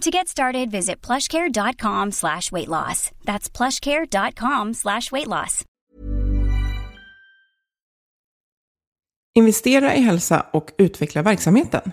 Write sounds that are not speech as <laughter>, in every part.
To get started, visit plushcare.com slash weight loss. That's plushcare.com slash weight loss. Investera i hälsa och utveckla verksamheten.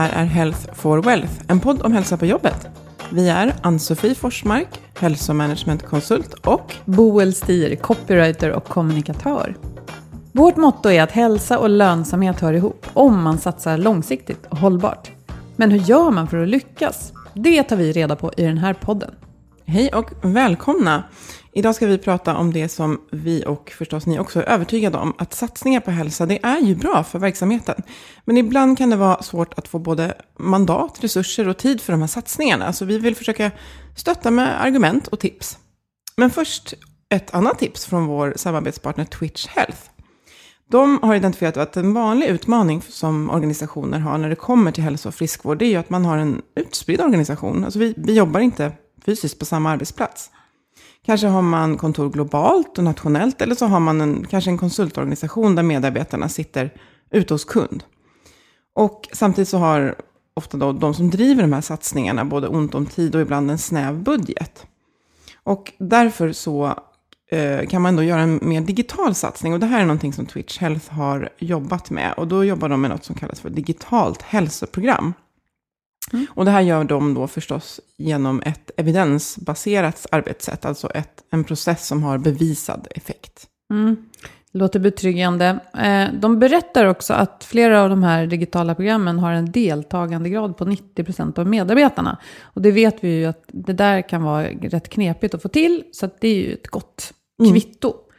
Här är Health for Wealth, en podd om hälsa på jobbet. Vi är Ann-Sofie Forsmark, hälsomanagementkonsult och Boel Stier, copywriter och kommunikatör. Vårt motto är att hälsa och lönsamhet hör ihop om man satsar långsiktigt och hållbart. Men hur gör man för att lyckas? Det tar vi reda på i den här podden. Hej och välkomna! Idag ska vi prata om det som vi och förstås ni också är övertygade om, att satsningar på hälsa, det är ju bra för verksamheten. Men ibland kan det vara svårt att få både mandat, resurser och tid för de här satsningarna, så vi vill försöka stötta med argument och tips. Men först ett annat tips från vår samarbetspartner Twitch Health. De har identifierat att en vanlig utmaning som organisationer har när det kommer till hälso och friskvård, det är ju att man har en utspridd organisation. Alltså vi, vi jobbar inte fysiskt på samma arbetsplats. Kanske har man kontor globalt och nationellt, eller så har man en, kanske en konsultorganisation där medarbetarna sitter ute hos kund. Och samtidigt så har ofta då de som driver de här satsningarna både ont om tid och ibland en snäv budget. Och därför så eh, kan man då göra en mer digital satsning. Och det här är någonting som Twitch Health har jobbat med. Och då jobbar de med något som kallas för digitalt hälsoprogram. Mm. Och det här gör de då förstås genom ett evidensbaserat arbetssätt, alltså ett, en process som har bevisad effekt. Mm. Låter betryggande. De berättar också att flera av de här digitala programmen har en deltagandegrad på 90% av medarbetarna. Och det vet vi ju att det där kan vara rätt knepigt att få till, så det är ju ett gott kvitto. Mm.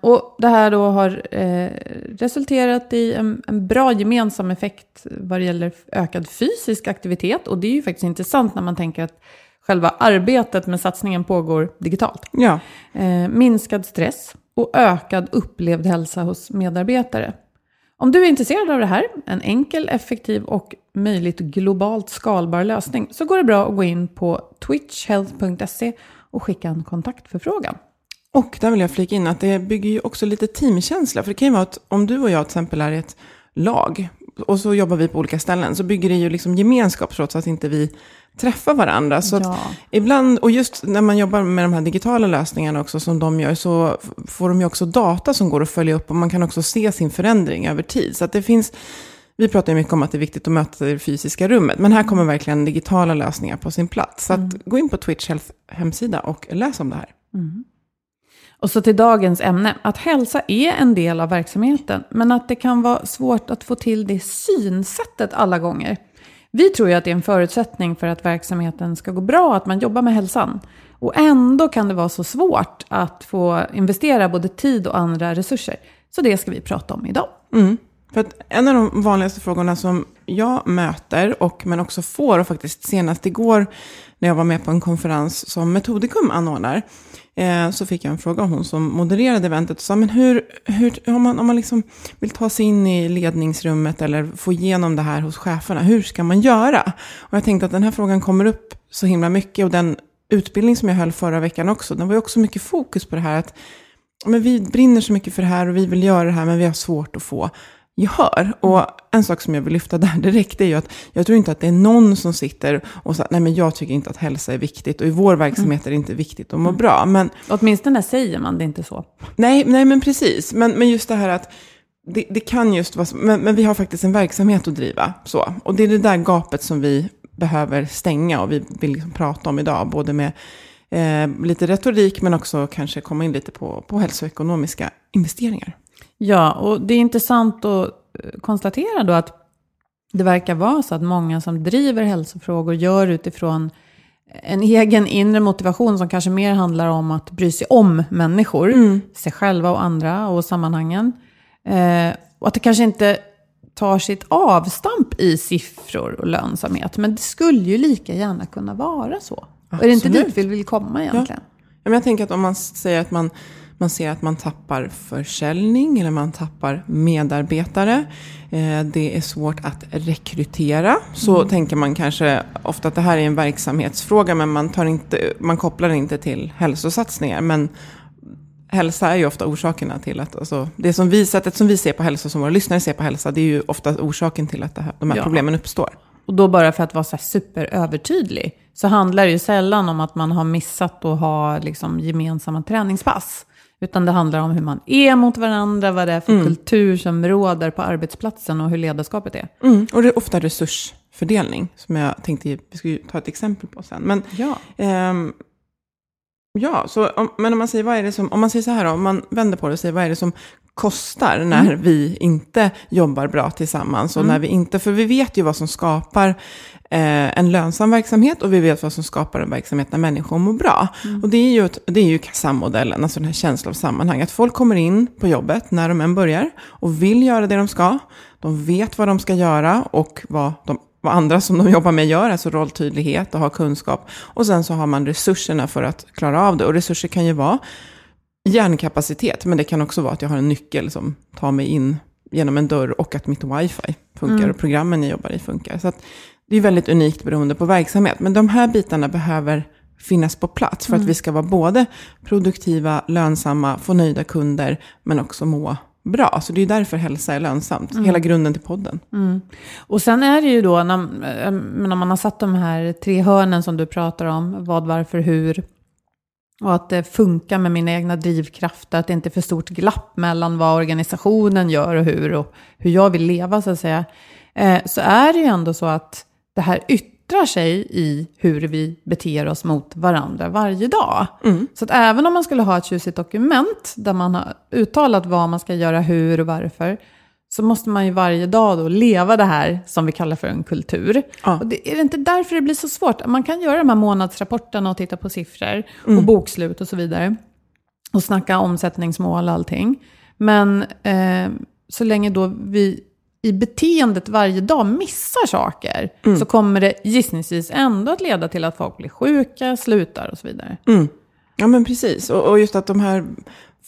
Och det här då har eh, resulterat i en, en, bra gemensam effekt vad det gäller ökad fysisk aktivitet. Och det är ju faktiskt intressant när man tänker att själva arbetet med satsningen pågår digitalt. Ja. Eh, minskad stress och ökad upplevd hälsa hos medarbetare. Om du är intresserad av det här, en enkel, effektiv och möjligt globalt skalbar lösning, så går det bra att gå in på twitchhealth.se och skicka en kontaktförfrågan. Och där vill jag flika in att det bygger ju också lite teamkänsla. För det kan ju vara att om du och jag till exempel är ett lag och så jobbar vi på olika ställen så bygger det ju liksom gemenskap trots att inte vi träffar varandra. Så Ja. ibland, och just när man jobbar med de här digitala lösningarna också som de gör så får de ju också data som går att följa upp och man kan också se sin förändring över tid. Så att det finns, vi pratar ju mycket om att det är viktigt att möta det fysiska rummet, men här kommer verkligen digitala lösningar på sin plats. Så att gå in på Twitch Health hemsida och läs om det här. Och så till dagens ämne, att hälsa är en del av verksamheten, men att det kan vara svårt att få till det synsättet alla gånger. Vi tror ju att det är en förutsättning för att verksamheten ska gå bra, att man jobbar med hälsan. Och ändå kan det vara så svårt att få investera både tid och andra resurser. Så det ska vi prata om idag. Mm. För att en av de vanligaste frågorna som jag möter, och, men också får, och faktiskt senast igår när jag var med på en konferens som Metodikum anordnar, eh, så fick jag en fråga av hon som modererade eventet och sa, men hur, hur om man, om man liksom vill ta sig in i ledningsrummet eller få igenom det här hos cheferna, hur ska man göra? Och jag tänkte att den här frågan kommer upp så himla mycket och den utbildning som jag höll förra veckan också, den var ju också mycket fokus på det här att men vi brinner så mycket för det här och vi vill göra det här, men vi har svårt att få gehör. Och en sak som jag vill lyfta där direkt är ju att jag tror inte att det är någon som sitter och säger, nej men jag tycker inte att hälsa är viktigt och i vår verksamhet är det inte viktigt att må bra. Men, Åtminstone säger man det inte så. nej, nej men precis, men, men just det här att det, det kan just vara så, men, men vi har faktiskt en verksamhet att driva. Så. Och det är det där gapet som vi behöver stänga och vi vill liksom prata om idag, både med eh, lite retorik men också kanske komma in lite på, på hälsoekonomiska investeringar. Ja, och det är intressant att eh, konstatera då att det verkar vara så att många som driver hälsofrågor gör utifrån en <laughs> egen inre motivation som kanske mer handlar om att bry sig om människor, sig själva och andra och sammanhangen. Eh, och att det kanske inte tar sitt avstamp i siffror och lönsamhet, men det skulle ju lika gärna kunna vara så. Och är det inte Absolut. dit vi vill komma egentligen? Ja, men jag tänker att om man säger att man, man ser att man tappar försäljning eller man tappar medarbetare, eh, det är svårt att rekrytera, så tänker man kanske ofta att det här är en verksamhetsfråga, men man, tar inte, man kopplar inte till hälsosatsningar. Men hälsa är ju ofta orsakerna till att, alltså, det som vi, sättet som vi ser på hälsa, som våra lyssnare ser på hälsa, det är ju ofta orsaken till att här, de här Ja. problemen uppstår. Och då bara för att vara så här superövertydlig, så handlar det ju sällan om att man har missat att ha liksom gemensamma träningspass. Utan det handlar om hur man är mot varandra, vad det är för kultur som råder på arbetsplatsen och hur ledarskapet är. Mm, och det är ofta resursfördelning, som jag tänkte vi skulle ta ett exempel på sen. Men, Ja. ehm, ja, så om, men om man säger vad är det som, om man säger så här då, om man vänder på det och säger vad är det som kostar när vi inte jobbar bra tillsammans och när vi inte, för vi vet ju vad som skapar eh, en lönsam verksamhet och vi vet vad som skapar en verksamhet när människor mår bra. Och det är ju, ett, det är ju KASAM-modellen, alltså den här känslan av sammanhang. Att folk kommer in på jobbet när de än börjar och vill göra det de ska. De vet vad de ska göra och vad, de, vad andra som de jobbar med gör, alltså rolltydlighet och ha kunskap. Och sen så har man resurserna för att klara av det. Och resurser kan ju vara hjärnkapacitet, men det kan också vara att jag har en nyckel som tar mig in genom en dörr och att mitt wifi funkar och programmen jag jobbar i funkar. Så det är väldigt unikt beroende på verksamhet. Men de här bitarna behöver finnas på plats för att vi ska vara både produktiva, lönsamma, få nöjda kunder, men också må bra. Så det är därför hälsa är lönsamt. Hela grunden till podden. Och sen är det ju då, när, eh, när man har satt de här tre hörnen som du pratar om, vad, varför, hur, och att det funkar med mina egna drivkrafter, att det inte är för stort glapp mellan vad organisationen gör och hur, och hur jag vill leva så att säga, eh, så är det ju ändå så att det här yttrar sig i hur vi beter oss mot varandra varje dag. Så att även om man skulle ha ett tjusigt dokument där man har uttalat vad man ska göra, hur och varför, så måste man ju varje dag då leva det här som vi kallar för en kultur. Ja. Och det, är det inte därför det blir så svårt? Man kan göra de här månadsrapporterna och titta på siffror Mm. och bokslut och så vidare. Och snacka omsättningsmål och allting. Men eh, så länge då vi i beteendet varje dag missar saker Mm. så kommer det gissningsvis ändå att leda till att folk blir sjuka, slutar och så vidare. Ja, men precis. Och, och just att de här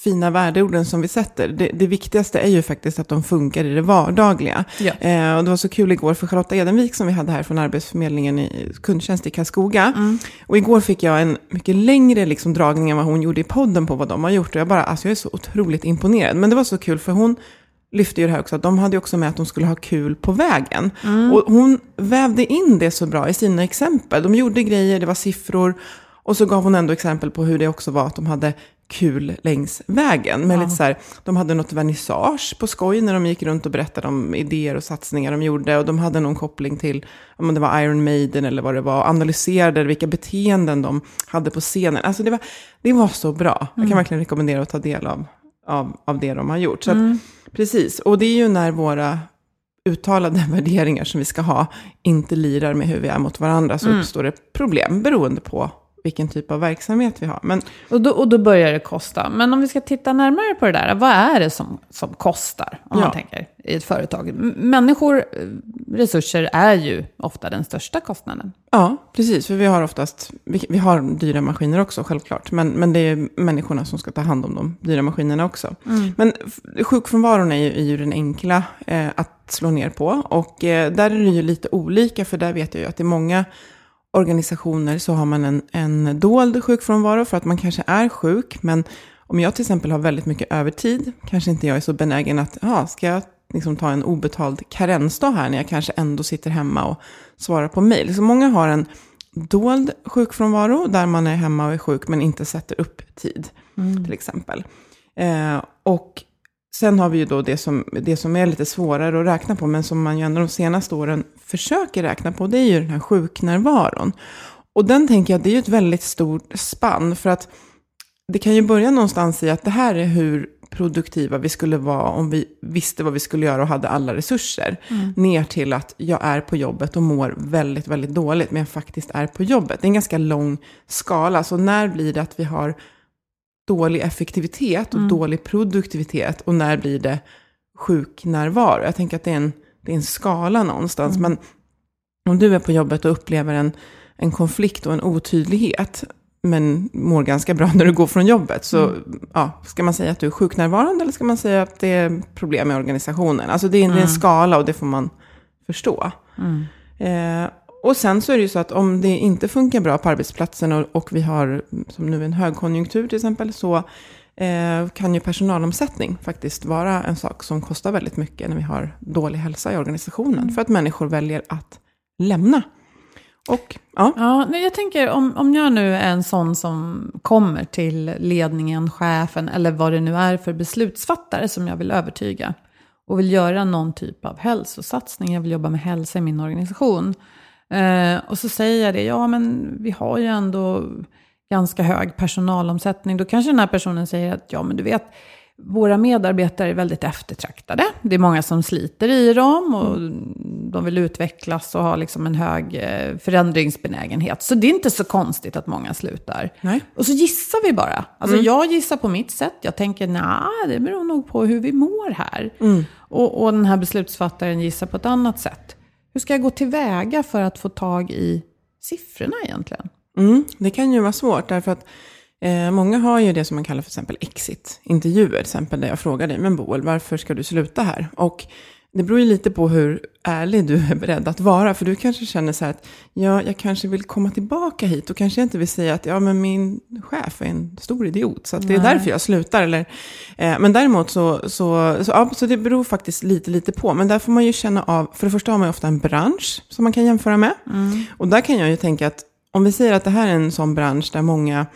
fina värdeorden som vi sätter, det, det viktigaste är ju faktiskt att de funkar i det vardagliga. Ja. Eh, och det var så kul igår för Charlotta Edenvik som vi hade här från Arbetsförmedlingen i kundtjänst i Karlskoga. Och igår fick jag en mycket längre liksom, dragning än vad hon gjorde i podden på vad de har gjort. Och jag bara, alltså jag är så otroligt imponerad. Men det var så kul för hon lyfte ju det här också, att de hade ju också med att de skulle ha kul på vägen. Och hon vävde in det så bra i sina exempel. De gjorde grejer, det var siffror. Och så gav hon ändå exempel på hur det också var att de hade kul längs vägen. Med lite så här, de hade något vernissage på skoj när de gick runt och berättade om idéer och satsningar de gjorde. Och de hade någon koppling till, om det var Iron Maiden eller vad det var, analyserade vilka beteenden de hade på scenen. Alltså det var, det var så bra. Jag kan verkligen rekommendera att ta del av, av, av det de har gjort. Så att, Precis, och det är ju när våra uttalade <laughs> värderingar som vi ska ha inte lirar med hur vi är mot varandra så uppstår det problem beroende på vilken typ av verksamhet vi har. Men Och då, och då börjar det kosta. Men om vi ska titta närmare på det där, vad är det som, som kostar? Om Ja. man tänker. i ett företag. Människor, eh, resurser är ju ofta den största kostnaden. Ja, precis. För vi har oftast, vi, vi har dyra maskiner också självklart. Men, men det är människorna som ska ta hand om de dyra maskinerna också. Men f- sjukfrånvaron är ju, är ju den enkla eh, att slå ner på. Och eh, där är det ju lite olika, för där vet jag ju att i många organisationer så har man en, en dold sjukfrånvaro för att man kanske är sjuk. Men om jag till exempel har väldigt mycket övertid, kanske inte jag är så benägen att, ja, ska jag liksom ta en obetald karensdag här när jag kanske ändå sitter hemma och svarar på mejl. Så många har en dold sjukfrånvaro där man är hemma och är sjuk men inte sätter upp tid, till exempel. Eh, och sen har vi ju då det som, det som är lite svårare att räkna på, men som man ju ändå de senaste åren försöker räkna på, det är ju den här sjuknärvaron. Och den tänker jag, det är ju ett väldigt stort spann, för att det kan ju börja någonstans i att det här är hur produktiva vi skulle vara om vi visste vad vi skulle göra och hade alla resurser. Ner till att jag är på jobbet och mår väldigt, väldigt dåligt, men jag faktiskt är på jobbet. Det är en ganska lång skala, så när blir det att vi har dålig effektivitet och dålig produktivitet och när blir det sjuknärvaro? Jag tänker att det är en, det är en skala någonstans, men om du är på jobbet och upplever en, en konflikt och en otydlighet, men mår ganska bra <laughs> när du går från jobbet. Så ja, ska man säga att du är sjuknärvarande eller ska man säga att det är problem med organisationen? Alltså det är, en- det är en skala och det får man förstå. Eh, och sen så är det ju så att om det inte funkar bra på arbetsplatsen och, och vi har, som nu en högkonjunktur till exempel, så eh, kan ju personalomsättning faktiskt vara en sak som kostar väldigt mycket när vi har dålig hälsa i organisationen. För att människor väljer att lämna. Och ja, Ja, nej, jag tänker om, om jag nu är en sån som kommer till ledningen, chefen eller vad det nu är för beslutsfattare som jag vill övertyga och vill göra någon typ av hälsosatsning, jag vill jobba med hälsa i min organisation. Eh, och så säger jag det, ja men vi har ju ändå ganska hög personalomsättning. Då kanske den här personen säger att ja men du vet, våra medarbetare är väldigt eftertraktade. Det är många som sliter i dem och de vill utvecklas och ha liksom en hög eh, förändringsbenägenhet. Så det är inte så konstigt att många slutar. Nej. Och så gissar vi bara. Alltså jag gissar på mitt sätt. Jag tänker, nej, det beror nog på hur vi mår här. Och, och den här beslutsfattaren gissar på ett annat sätt. Hur ska jag gå tillväga för att få tag i siffrorna egentligen? Mm, det kan ju vara svårt därför att eh, många har ju det som man kallar för exempel exit-intervjuer. Till exempel där jag frågar dig, men Boel, varför ska du sluta här? Och det beror ju lite på hur ärlig du är beredd att vara. För du kanske känner så här att ja, jag kanske vill komma tillbaka hit. Och kanske inte vill säga att ja, men min chef är en stor idiot. Så att det är därför jag slutar. Eller, eh, men däremot så, så, så, ja, så det beror faktiskt lite, lite på. Men där får man ju känna av, för det första har man ju ofta en bransch som man kan jämföra med. Och där kan jag ju tänka att om vi säger att det här är en sån bransch där många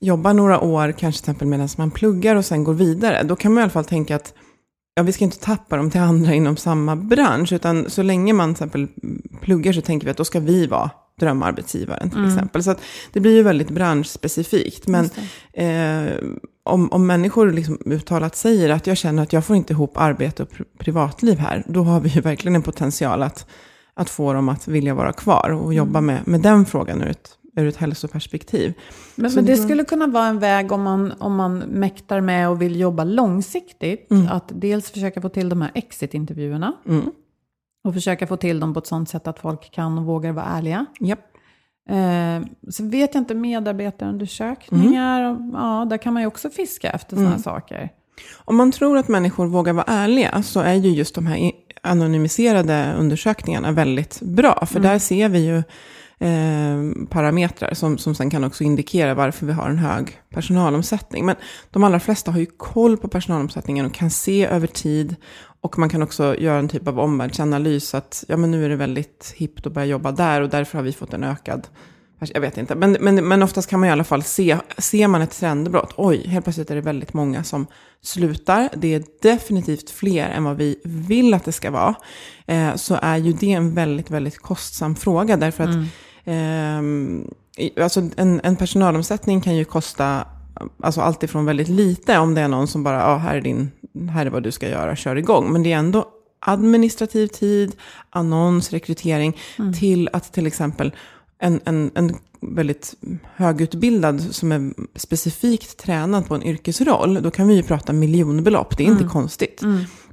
jobbar några år, kanske till exempel medan man pluggar och sen går vidare, då kan man i alla fall tänka att ja, vi ska inte tappa dem till andra inom samma bransch, utan så länge man till exempel pluggar så tänker vi att då ska vi vara drömarbetsgivaren till exempel. Så det blir ju väldigt branschspecifikt. Men eh, om, om människor liksom uttalat säger att jag känner att jag får inte ihop arbete och pr- privatliv här, då har vi ju verkligen en potential att, att få dem att vilja vara kvar och jobba med, med den frågan ur ett, ur ett hälsoperspektiv. Men, men det skulle kunna vara en väg om man, om man mäktar med och vill jobba långsiktigt. Att dels försöka få till de här exit-intervjuerna. Och försöka få till dem på ett sånt sätt att folk kan och vågar vara ärliga. Japp. Eh, så vet jag inte, medarbetarundersökningar. och- Ja, där kan man ju också fiska efter sådana saker. Om man tror att människor vågar vara ärliga så är ju just de här anonymiserade undersökningarna väldigt bra. För där ser vi ju eh, parametrar som, som sen kan också indikera varför vi har en hög personalomsättning. Men de allra flesta har ju koll på personalomsättningen och kan se över tid. Och man kan också göra en typ av omvärldsanalys att ja, men nu är det väldigt hippt att börja jobba där och därför har vi fått en ökad jag vet inte, men, men, men oftast kan man i alla fall se, ser man ett trendbrott, oj, helt plötsligt är det väldigt många som slutar, det är definitivt fler än vad vi vill att det ska vara, eh, så är ju det en väldigt, väldigt kostsam fråga, därför att ehm, i- alltså en, en personalomsättning kan ju kosta alltså allt ifrån väldigt lite, om det är någon som bara, ja, här är din, här är vad du ska göra, kör igång, men det är ändå administrativ tid, annons, rekrytering, till att till exempel en, en, en väldigt högutbildad som är specifikt tränad på en yrkesroll, då kan vi ju prata miljonbelopp. Det är inte konstigt.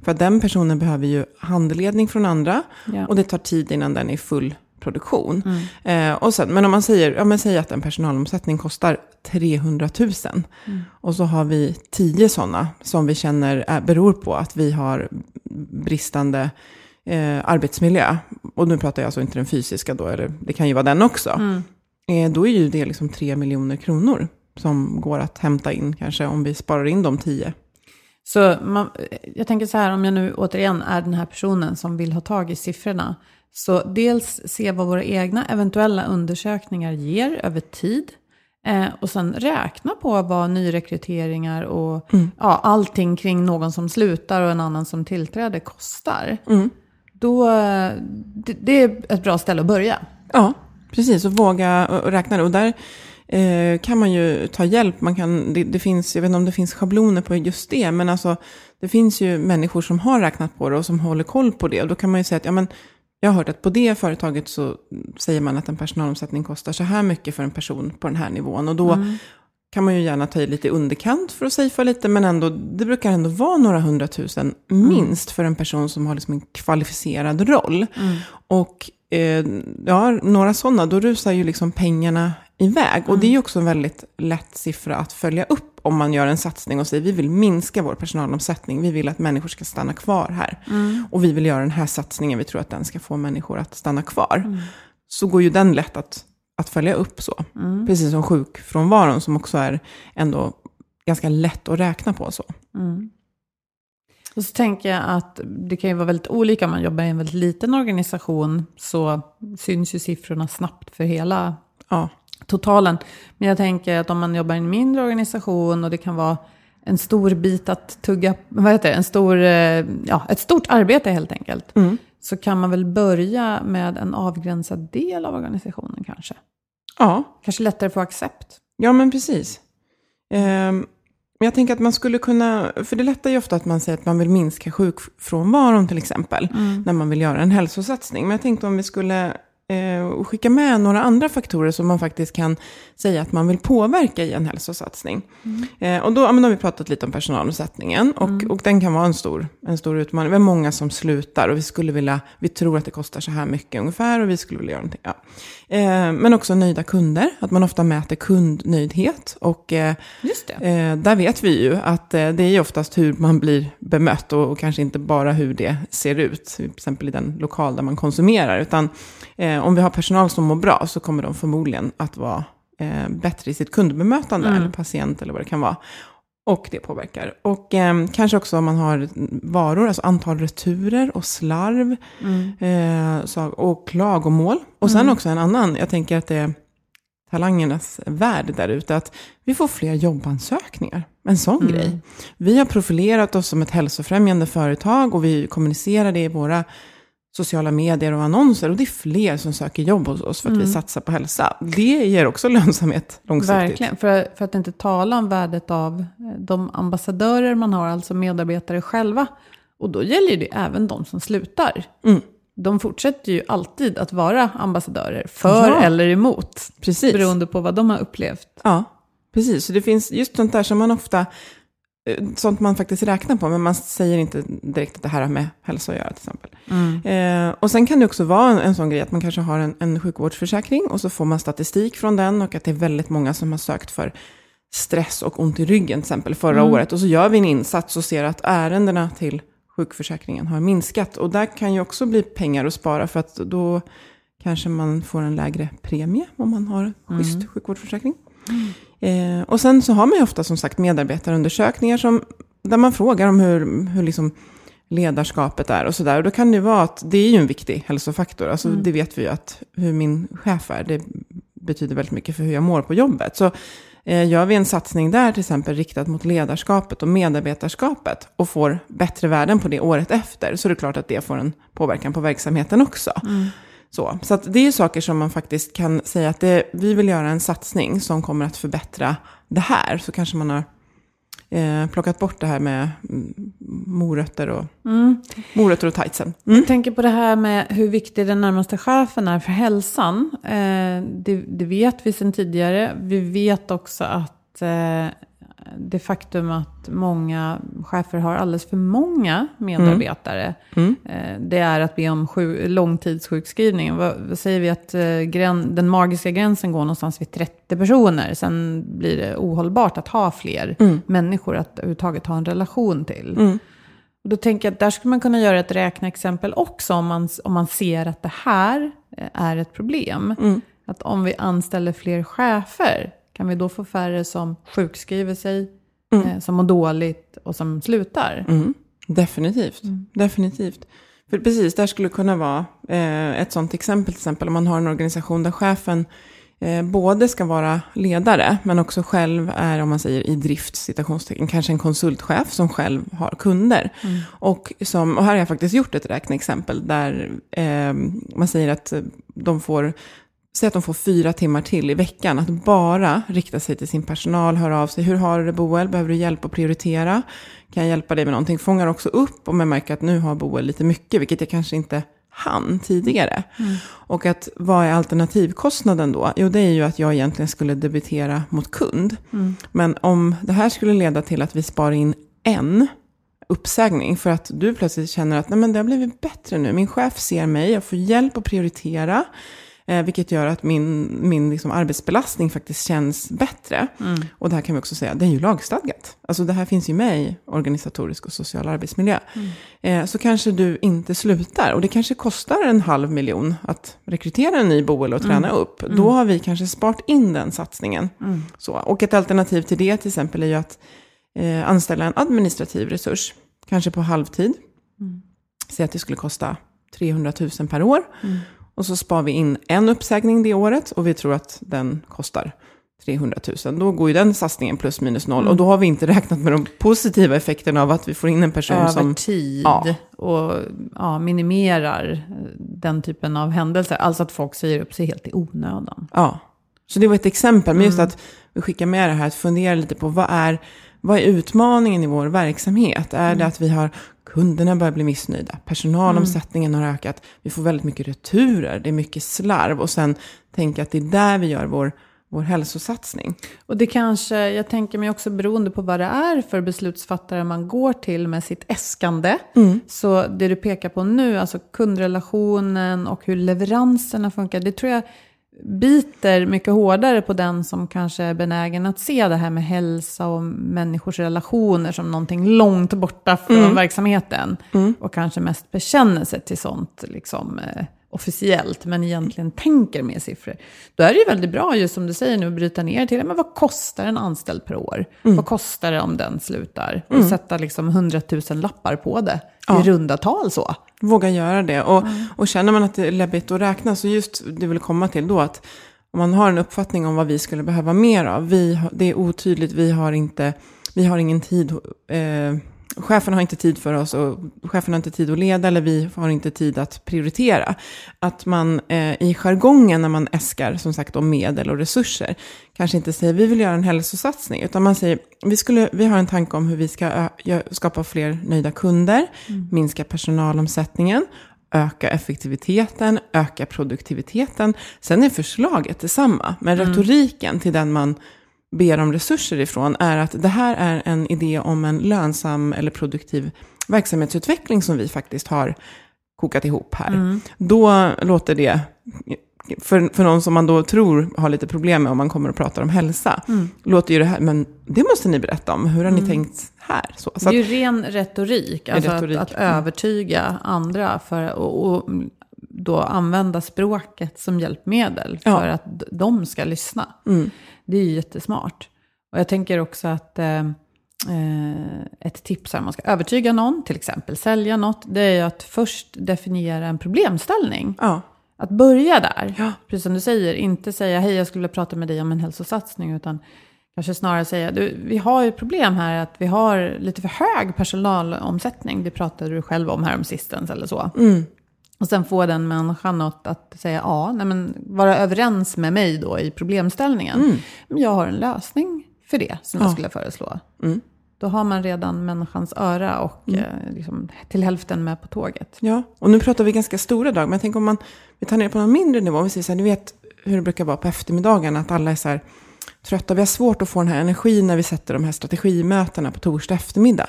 För att den personen behöver ju handledning från andra Ja. och det tar tid innan den är i full produktion. Eh, och sen, men om man säger, ja, men säger att en personalomsättning kostar 300 000 och så har vi 10 sådana som vi känner är, beror på att vi har bristande eh, arbetsmiljö. Och nu pratar jag alltså inte den fysiska då, eller det kan ju vara den också. Eh, då är ju det liksom 3 miljoner kronor som går att hämta in kanske om vi sparar in de 10. Så man, jag tänker så här, om jag nu återigen är den här personen som vill ha tag i siffrorna. Så dels se vad våra egna eventuella undersökningar ger över tid. Eh, och sen räkna på vad nyrekryteringar och ja, allting kring någon som slutar och en annan som tillträder kostar. Då, det, det är ett bra ställe att börja. Ja, precis. Och våga och räkna det. Och där eh, kan man ju ta hjälp. Man kan, det, det finns, jag vet inte om det finns schabloner på just det, men alltså, det finns ju människor som har räknat på det och som håller koll på det. Och då kan man ju säga att ja, men, jag har hört att på det företaget så säger man att en personalomsättning kostar så här mycket för en person på den här nivån. Och då kan man ju gärna ta i lite i underkant för att safea lite, men ändå, det brukar ändå vara några hundratusen minst för en person som har liksom en kvalificerad roll. Och eh, ja, några sådana, då rusar ju liksom pengarna iväg. Och det är ju också en väldigt lätt siffra att följa upp om man gör en satsning och säger vi vill minska vår personalomsättning, vi vill att människor ska stanna kvar här. Och vi vill göra den här satsningen, vi tror att den ska få människor att stanna kvar. Så går ju den lätt att, att följa upp så. Precis som sjukfrånvaron som också är ändå ganska lätt att räkna på så. Och så tänker jag att det kan ju vara väldigt olika. Om man jobbar i en väldigt liten organisation så syns ju siffrorna snabbt för hela Ja, totalen. Men jag tänker att om man jobbar i en mindre organisation och det kan vara en stor bit att tugga, vad heter det, en stor, eh, ja, ett stort arbete helt enkelt. Så kan man väl börja med en avgränsad del av organisationen kanske. ja Kanske lättare att få accept. Ja, men precis. Ehm, jag tänker att man skulle kunna, för det lättar ju ofta att man säger att man vill minska sjukfrånvaron till exempel, när man vill göra en hälsosatsning. Men jag tänkte om vi skulle eh, skicka med några andra faktorer som man faktiskt kan säga att man vill påverka i en hälsosatsning. Eh, och då ja, har vi pratat lite om personalomsättningen och, och den kan vara en stor, en stor utmaning. Vi har många som slutar och vi skulle vilja, vi tror att det kostar så här mycket ungefär och vi skulle vilja göra någonting. Ja. Eh, men också nöjda kunder, att man ofta mäter kundnöjdhet. Och eh, eh, där vet vi ju att det är oftast hur man blir bemött och, kanske inte bara hur det ser ut, till exempel i den lokal där man konsumerar. Utan om vi har personal som mår bra så kommer de förmodligen att vara bättre i sitt kundbemötande, eller patient eller vad det kan vara. Och det påverkar. Och eh, kanske också om man har varor, alltså antal returer och slarv. Eh, så, och klagomål. Och sen också en annan, jag tänker att det är talangernas värld där ute, att vi får fler jobbansökningar. En sån grej. Vi har profilerat oss som ett hälsofrämjande företag och vi kommunicerar det i våra sociala medier och annonser. Och det är fler som söker jobb hos oss för att vi satsar på hälsa. Det ger också <laughs> lönsamhet långsiktigt. Verkligen, för, för att inte tala om värdet av eh, de ambassadörer man har, alltså medarbetare själva. Och då gäller det även de som slutar. Mm. De fortsätter ju alltid att vara ambassadörer, för Ja. eller emot. Precis. Beroende på vad de har upplevt. Ja, precis. Så det finns just sånt där som man ofta, sånt man faktiskt räknar på, men man säger inte direkt att det här har med hälsa att göra till exempel. Eh, och sen kan det också vara en, en sån grej att man kanske har en, en sjukvårdsförsäkring och så får man statistik från den och att det är väldigt många som har sökt för stress och ont i ryggen till exempel förra året. Och så gör vi en insats och ser att ärendena till sjukförsäkringen har minskat. Och där kan ju också bli pengar att spara för att då kanske man får en lägre premie om man har schysst sjukvårdsförsäkring. Eh, och sen så har man ju ofta som sagt medarbetarundersökningar som, där man frågar om hur, hur liksom ledarskapet är och sådär. Och då kan det ju vara att det är ju en viktig hälsofaktor. Alltså det vet vi ju att hur min chef är, det betyder väldigt mycket för hur jag mår på jobbet. Så eh, gör vi en satsning där till exempel riktat mot ledarskapet och medarbetarskapet och får bättre värden på det året efter så är det klart att det får en påverkan på verksamheten också. Så, så det är ju saker som man faktiskt kan säga att det, vi vill göra en satsning som kommer att förbättra det här. Så kanske man har eh, plockat bort det här med mm, morötter och, morötter och tightsen. Mm. Jag tänker på det här med hur viktig den närmaste chefen är för hälsan. Eh, det, det vet vi sedan tidigare. Vi vet också att eh, det faktum att många chefer har alldeles för många medarbetare. Mm. Eh, det är att be om sju, långtidssjukskrivning. Vad, säger vi att eh, grän, den magiska gränsen går någonstans vid 30 personer. Sen blir det ohållbart att ha fler människor att överhuvudtaget ha en relation till. Och då tänker jag att där skulle man kunna göra ett räkneexempel också om man, om man ser att det här eh, är ett problem. Att om vi anställer fler chefer, kan vi då få färre som sjukskriver sig, eh, som mår dåligt och som slutar? Mm. Definitivt. Definitivt. För precis, där skulle kunna vara eh, ett sånt exempel. Till exempel om man har en organisation där chefen eh, både ska vara ledare, men också själv är, om man säger i drift, citationstecken, kanske en konsultchef som själv har kunder. Och, som, och här har jag faktiskt gjort ett räkneexempel där eh, man säger att de får Säg att de får fyra timmar till i veckan att bara rikta sig till sin personal, höra av sig. Hur har du det Boel? Behöver du hjälp att prioritera? Kan jag hjälpa dig med någonting? Fångar också upp om jag märker att nu har Boel lite mycket, vilket jag kanske inte hann tidigare. Och att vad är alternativkostnaden då? Jo, det är ju att jag egentligen skulle debitera mot kund. Men om det här skulle leda till att vi sparar in en uppsägning för att du plötsligt känner att Nej, men det har blivit bättre nu. Min chef ser mig, jag får hjälp att prioritera. Eh, vilket gör att min, min liksom arbetsbelastning faktiskt känns bättre. Och det här kan vi också säga, det är ju lagstadgat. Alltså det här finns ju med i organisatorisk och social arbetsmiljö. Eh, så kanske du inte slutar. Och det kanske kostar en halv miljon att rekrytera en ny boel och träna upp. Då har vi kanske sparat in den satsningen. Så. Och ett alternativ till det till exempel är ju att eh, anställa en administrativ resurs. Kanske på halvtid. Säg att det skulle kosta 300 000 per år. Och så spar vi in en uppsägning det året och vi tror att den kostar 300 000. Då går ju den satsningen plus minus noll. Och då har vi inte <laughs> räknat med de positiva effekterna av att vi får in en person Över som... tid Ja. och ja, minimerar den typen av händelser. Alltså att folk säger upp sig helt i onödan. Ja. Så det var ett exempel. Men just att vi skickar med det här att fundera lite på vad är, vad är utmaningen i vår verksamhet? Är det att vi har kunderna börjar bli missnöjda, personalomsättningen har ökat, vi får väldigt mycket returer, det är mycket slarv och sen tänka att det är där vi gör vår, vår hälsosatsning. Och det kanske, jag tänker mig också beroende på vad det är för beslutsfattare man går till med sitt äskande. Så det du pekar på nu, alltså kundrelationen och hur leveranserna funkar, det tror jag biter mycket hårdare på den som kanske är benägen att se det här med hälsa och människors relationer som någonting långt borta från verksamheten. Och kanske mest bekänner sig till sånt liksom, eh, officiellt, men egentligen tänker med siffror. Då är det ju väldigt bra, just som du säger nu, att bryta ner till det. Men vad kostar en anställd per år? Vad kostar det om den slutar? Och sätta liksom hundratusen lappar på det. I runda tal så. Våga göra det. Och, och känner man att det är läbbigt att räkna, så just det vill komma till då att om man har en uppfattning om vad vi skulle behöva mer av, vi, det är otydligt, vi har, inte, vi har ingen tid, eh, chefen har inte tid för oss och chefen har inte tid att leda eller vi har inte tid att prioritera. Att man eh, i jargongen när man äskar som sagt om medel och resurser kanske inte säger vi vill göra en hälsosatsning utan man säger vi, skulle, vi har en tanke om hur vi ska gö- skapa fler nöjda kunder, minska personalomsättningen, öka effektiviteten, öka produktiviteten. Sen är förslaget detsamma, men retoriken till den man ber om resurser ifrån är att det här är en idé om en lönsam eller produktiv verksamhetsutveckling som vi faktiskt har kokat ihop här. Då låter det, för, för någon som man då tror har lite problem med om man kommer och pratar om hälsa, låter ju det här, men det måste ni berätta om, hur har ni tänkt här? Så, så Det är ju att, ren retorik, alltså retorik, att, att mm. övertyga andra för och, och då använda språket som hjälpmedel Ja. för att de ska lyssna. Mm. Det är ju jättesmart. Och jag tänker också att eh, eh, ett tips här, om man ska övertyga någon, till exempel sälja något, det är ju att först definiera en problemställning. ja, Att börja där, Ja. precis som du säger, inte säga hej jag skulle vilja prata med dig om en hälsosatsning, utan kanske snarare säga du, vi har ju problem här att vi har lite för hög personalomsättning, det pratade du själv om här om sistens eller så. Och sen få den människan att, att säga ja, nej men vara överens med mig då i problemställningen. Men jag har en lösning för det som jag skulle föreslå. Då har man redan människans öra och eh, liksom, till hälften med på tåget. Ja, och nu pratar vi ganska stora drag, men tänk om man vi tar ner på någon mindre nivå. Vi säger så här, ni vet hur det brukar vara på eftermiddagarna, att alla är så här trötta. Vi har svårt att få den här energin när vi sätter de här strategimötena på torsdag eftermiddag.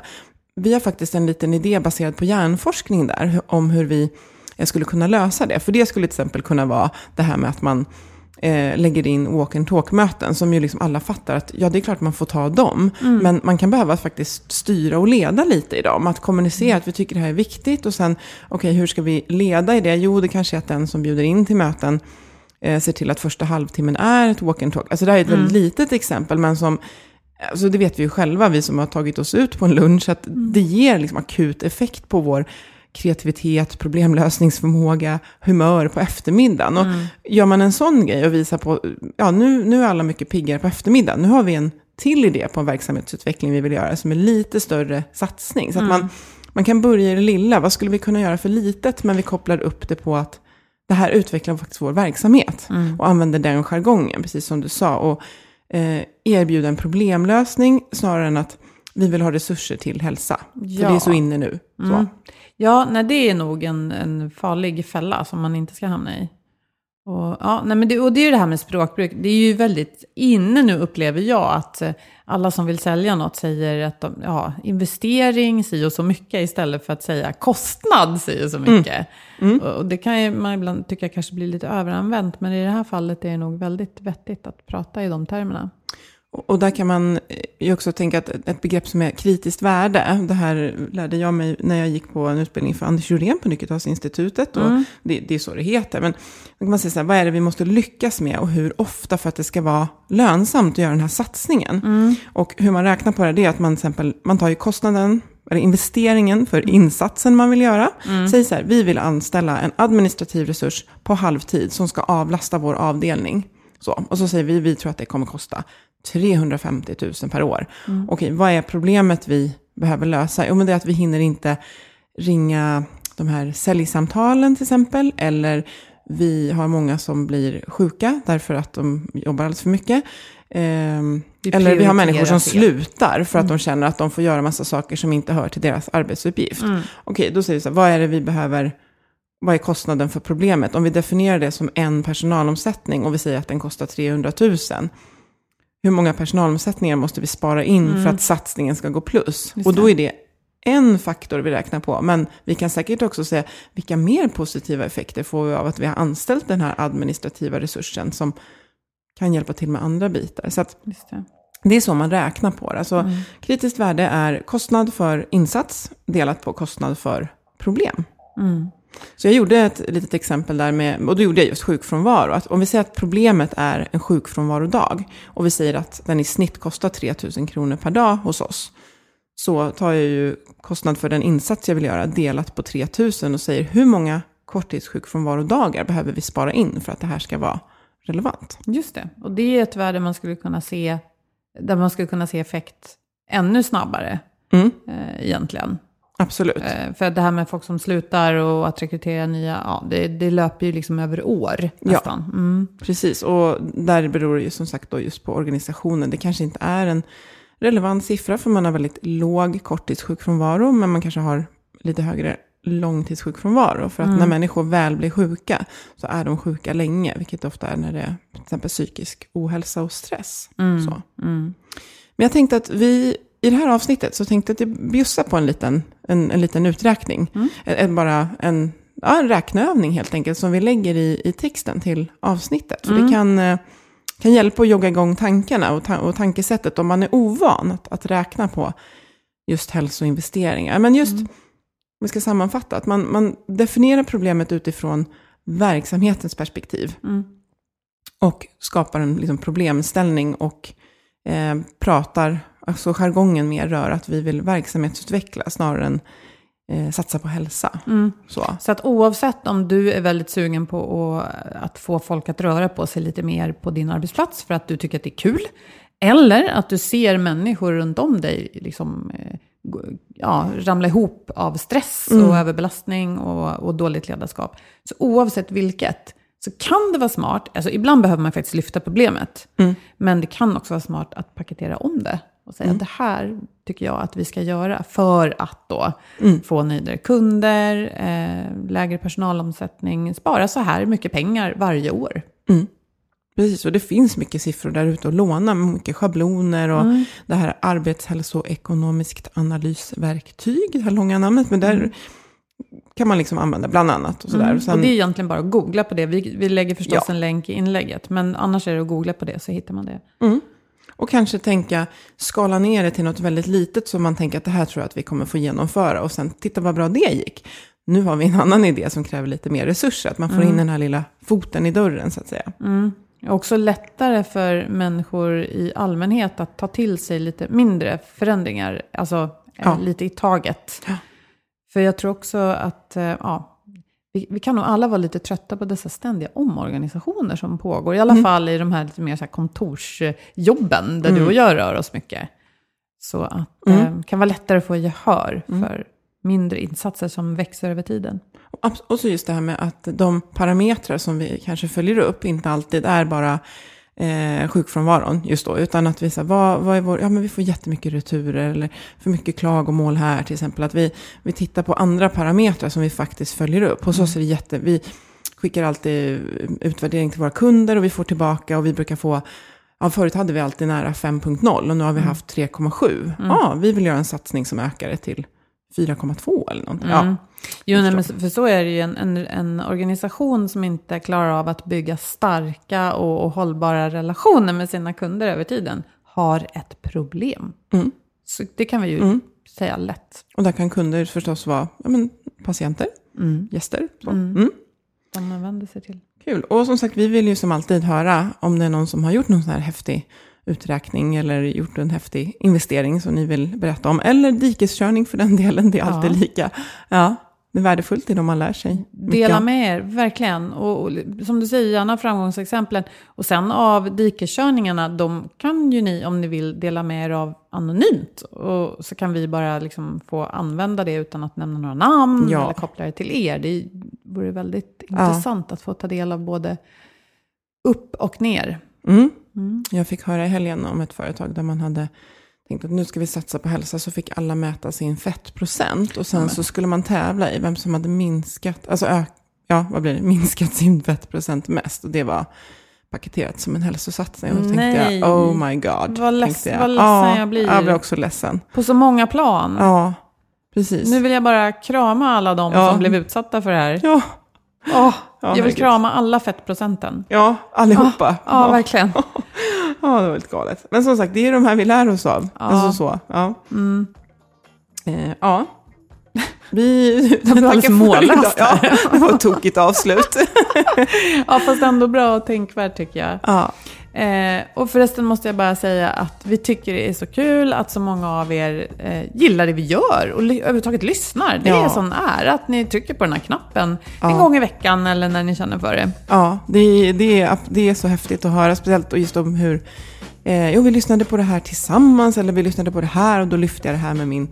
Vi har faktiskt en liten idé baserad på hjärnforskning där, om hur vi skulle kunna lösa det. För det skulle till exempel kunna vara det här med att man eh, lägger in walk and talk-möten som ju liksom alla fattar att ja, det är klart man får ta dem. Mm. Men man kan behöva faktiskt styra och leda lite i dem. Att kommunicera att vi tycker det här är viktigt och sen, okej, hur ska vi leda i det? Jo, det kanske är att den som bjuder in till möten eh, ser till att första halvtimmen är ett walk and talk. Alltså det här är ett väldigt litet exempel, men som Alltså det vet vi ju själva, vi som har tagit oss ut på en lunch, att det ger liksom akut effekt på vår kreativitet, problemlösningsförmåga, humör på eftermiddagen. Och Gör man en sån grej och visar på, ja nu, nu är alla mycket piggare på eftermiddagen, nu har vi en till idé på en verksamhetsutveckling vi vill göra som är lite större satsning. Så att man, man kan börja i det lilla, vad skulle vi kunna göra för litet, men vi kopplar upp det på att det här utvecklar faktiskt vår verksamhet. Och använder den jargongen, precis som du sa. Och eh, erbjuda en problemlösning snarare än att vi vill ha resurser till hälsa. För Ja. det är så inne nu. Så. Ja, nej, det är nog en, en farlig fälla som man inte ska hamna i. Och, ja, nej, men det, och det är ju det här med språkbruk. Det är ju väldigt inne nu upplever jag att eh, alla som vill sälja något säger att de, ja, investering säger så mycket istället för att säga kostnad säger så mycket. Och, och det kan ju man ibland tycka kanske blir lite överanvänt, men i det här fallet är det nog väldigt vettigt att prata i de termerna. Och där kan man eh, ju också tänka att ett begrepp som är kritiskt värde, det här lärde jag mig när jag gick på en utbildning för Anders Jurén på Nyckeltalsinstitutet. Och det, det är så det heter. Men då kan man säga så här, vad är det vi måste lyckas med och hur ofta för att det ska vara lönsamt att göra den här satsningen. Och hur man räknar på det, det är att man till exempel, man tar ju kostnaden, eller investeringen för insatsen man vill göra. Säg så här, vi vill anställa en administrativ resurs på halvtid som ska avlasta vår avdelning. Så, och så säger vi, vi tror att det kommer kosta 350 000 per år. Okej, vad är problemet vi behöver lösa? Jo, men det är att vi hinner inte ringa de här säljsamtalen till exempel. Eller vi har många som blir sjuka därför att de jobbar alldeles för mycket. Ehm, eller vi har människor som slutar för att de känner att de får göra massa saker som inte hör till deras arbetsuppgift. Okej, då säger vi så här, vad är det vi behöver vad är kostnaden för problemet? Om vi definierar det som en personalomsättning och vi säger att den kostar 300 000. Hur många personalomsättningar måste vi spara in för att satsningen ska gå plus? och då är det en faktor vi räknar på. Men vi kan säkert också säga vilka mer positiva effekter får vi av att vi har anställt den här administrativa resursen som kan hjälpa till med andra bitar. Så att Just det. det är så man räknar på det. Alltså, Kritiskt värde är kostnad för insats delat på kostnad för problem. Så jag gjorde ett litet exempel där med, och då gjorde jag just sjukfrånvaro. Att om vi säger att problemet är en sjukfrånvarodag och vi säger att den i snitt kostar 3 000 kronor per dag hos oss. Så tar jag ju kostnad för den insats jag vill göra delat på 3 000 och säger hur många korttidssjukfrånvarodagar behöver vi spara in för att det här ska vara relevant. Just det. Och det är ett värde man skulle kunna se, där man skulle kunna se effekt ännu snabbare Mm. eh, egentligen. Absolut. Eh, för det här med folk som slutar och att rekrytera nya, ja, det, det löper ju liksom över år nästan. Mm. Precis, och där beror det ju som sagt då just på organisationen. Det kanske inte är en relevant siffra för man har väldigt låg korttidssjukfrånvaro, men man kanske har lite högre långtidssjukfrånvaro. För att när människor väl blir sjuka så är de sjuka länge, vilket ofta är när det är till exempel psykisk ohälsa och stress. Så. Men jag tänkte att vi, i det här avsnittet så tänkte jag att bjussa på en liten, en, en liten uträkning. En, en, bara en, ja, en räkneövning helt enkelt som vi lägger i, i texten till avsnittet. För det kan, eh, kan hjälpa att jogga igång tankarna och, ta, och tankesättet om man är ovan att, att räkna på just hälsoinvesteringar. Men just, om vi ska sammanfatta, att man, man definierar problemet utifrån verksamhetens perspektiv. Och skapar en liksom, problemställning och eh, pratar, alltså jargongen mer rör att vi vill verksamhetsutveckla snarare än eh, satsa på hälsa. Så. Så att oavsett om du är väldigt sugen på att, att få folk att röra på sig lite mer på din arbetsplats för att du tycker att det är kul, eller att du ser människor runt om dig liksom, eh, ja, ramla ihop av stress och överbelastning och, och dåligt ledarskap. Så oavsett vilket så kan det vara smart, alltså ibland behöver man faktiskt lyfta problemet, men det kan också vara smart att paketera om det och säga att det här tycker jag att vi ska göra för att då få nöjdare kunder, eh, lägre personalomsättning, spara så här mycket pengar varje år. Precis, och det finns mycket siffror där ute att låna, mycket schabloner och det här arbetshälsoekonomiskt analysverktyg, det här långa namnet, men där kan man liksom använda bland annat och sådär. Och sen- Och det är egentligen bara att googla på det. Vi, vi lägger förstås Ja. en länk i inlägget, men annars är det att googla på det så hittar man det. Och kanske tänka, skala ner det till något väldigt litet som man tänker att det här tror jag att vi kommer få genomföra. Och sen, titta vad bra det gick. Nu har vi en <laughs> annan idé som kräver lite mer resurser. Att man får in den här lilla foten i dörren så att säga. Är också lättare för människor i allmänhet att ta till sig lite mindre förändringar, alltså eh, Ja. lite i taget. Ja. För jag tror också att, eh, ja, vi, vi kan nog alla vara lite trötta på dessa ständiga omorganisationer som pågår. I alla fall i de här lite mer så här kontorsjobben där du och jag rör oss mycket. Så att det kan vara lättare att få gehör för mindre insatser som växer över tiden. Och så just det här med att de parametrar som vi kanske följer upp inte alltid är bara eh, sjukfrånvaron just då. Utan att vi säger, vad, vad är vår, ja men vi får jättemycket returer eller för mycket klagomål här till exempel. Att vi, vi tittar på andra parametrar som vi faktiskt följer upp. Hos oss är det jätte, vi skickar alltid utvärdering till våra kunder och vi får tillbaka och vi brukar få Ja, förut hade vi alltid nära 5.0 och nu har vi haft 3,7. Ja, vi vill göra en satsning som ökar det till 4,2 eller någonting. Ja. Jo, nej, men för så är det ju en, en, en organisation som inte klarar av att bygga starka och, och hållbara relationer med sina kunder över tiden har ett problem. Mm. Så det kan vi ju säga lätt. Och där kan kunder förstås vara ja, men, patienter, gäster. Så. Mm. Som man vänder sig till. Kul. Och som sagt, vi vill ju som alltid höra om det är någon som har gjort någon sån här häftig uträkning eller gjort en häftig investering som ni vill berätta om. Eller dikeskörning för den delen, det är alltid Ja. lika. Ja, det är värdefullt i det man lär sig. mycket Dela med er, verkligen. Och, och som du säger, gärna framgångsexemplen. Och sen av dikeskörningarna, de kan ju ni, om ni vill, dela med er av anonymt. Och så kan vi bara liksom få använda det utan att nämna några namn Ja. eller koppla det till er. Det vore väldigt intressant att få ta del av både upp och ner. Mm. Jag fick höra i helgen om ett företag där man hade tänkt att nu ska vi satsa på hälsa. Så fick alla mäta sin fettprocent. Och sen så skulle man tävla i vem som hade minskat, alltså ök, ja, vad blir det, <laughs> minskat sin fettprocent mest. Och det var paketerat som en hälsosatsning. Och då tänkte Nej. jag, oh my god. Vad leds- tänkte jag. vad ledsen ja, jag blir. Jag blir också ledsen. På så många plan. Ja, precis. Nu vill jag bara krama alla de Ja. som blev utsatta för det här. Ja, Ja, jag vill herregud. krama alla fettprocenten. ja, allihopa. Ja, verkligen. <laughs> Ja, det var lite galet. Men som sagt, det är de här vi lär oss av. Alltså så. Ja. Eh, ja. <laughs> Vi blev tackar alldeles mållöst. Ja, det var ett tokigt avslut. <laughs> Ja, fast ändå bra och tänkvärt tycker jag. ja. Eh, och förresten måste jag bara säga att vi tycker det är så kul att så många av er eh, gillar det vi gör och ly- överhuvudtaget lyssnar. Det Ja. är sån ära att ni trycker på den här knappen en Ja. gång i veckan eller när ni känner för det. ja, det, är- det, är, det är så häftigt att höra, speciellt just om hur... Eh, jo, vi lyssnade på det här tillsammans, eller vi lyssnade på det här och då lyfte jag det här med min,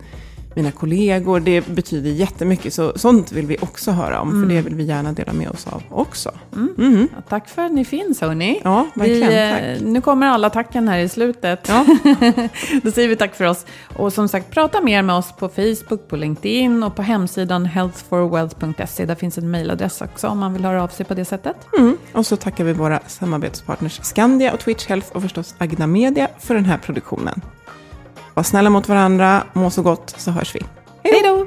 mina kollegor. Det betyder jättemycket, så sånt vill vi också höra om, för det vill vi gärna dela med oss av också. Mhm. Ja, tack för att ni finns hörni. Ja, verkligen. Vi, eh, Tack. Nu kommer alla tacken här i slutet. Ja. <laughs> Då säger vi tack för oss. Och som sagt, prata mer med oss på Facebook, på LinkedIn och på hemsidan healthforwealth.se. Där finns en mejladress också om man vill höra av sig på det sättet. Mm. Och så tackar vi våra samarbetspartners Skandia och Twitch Health och förstås Agna Media för den här produktionen. Var snälla mot varandra, må så gott, så hörs vi. Hej då!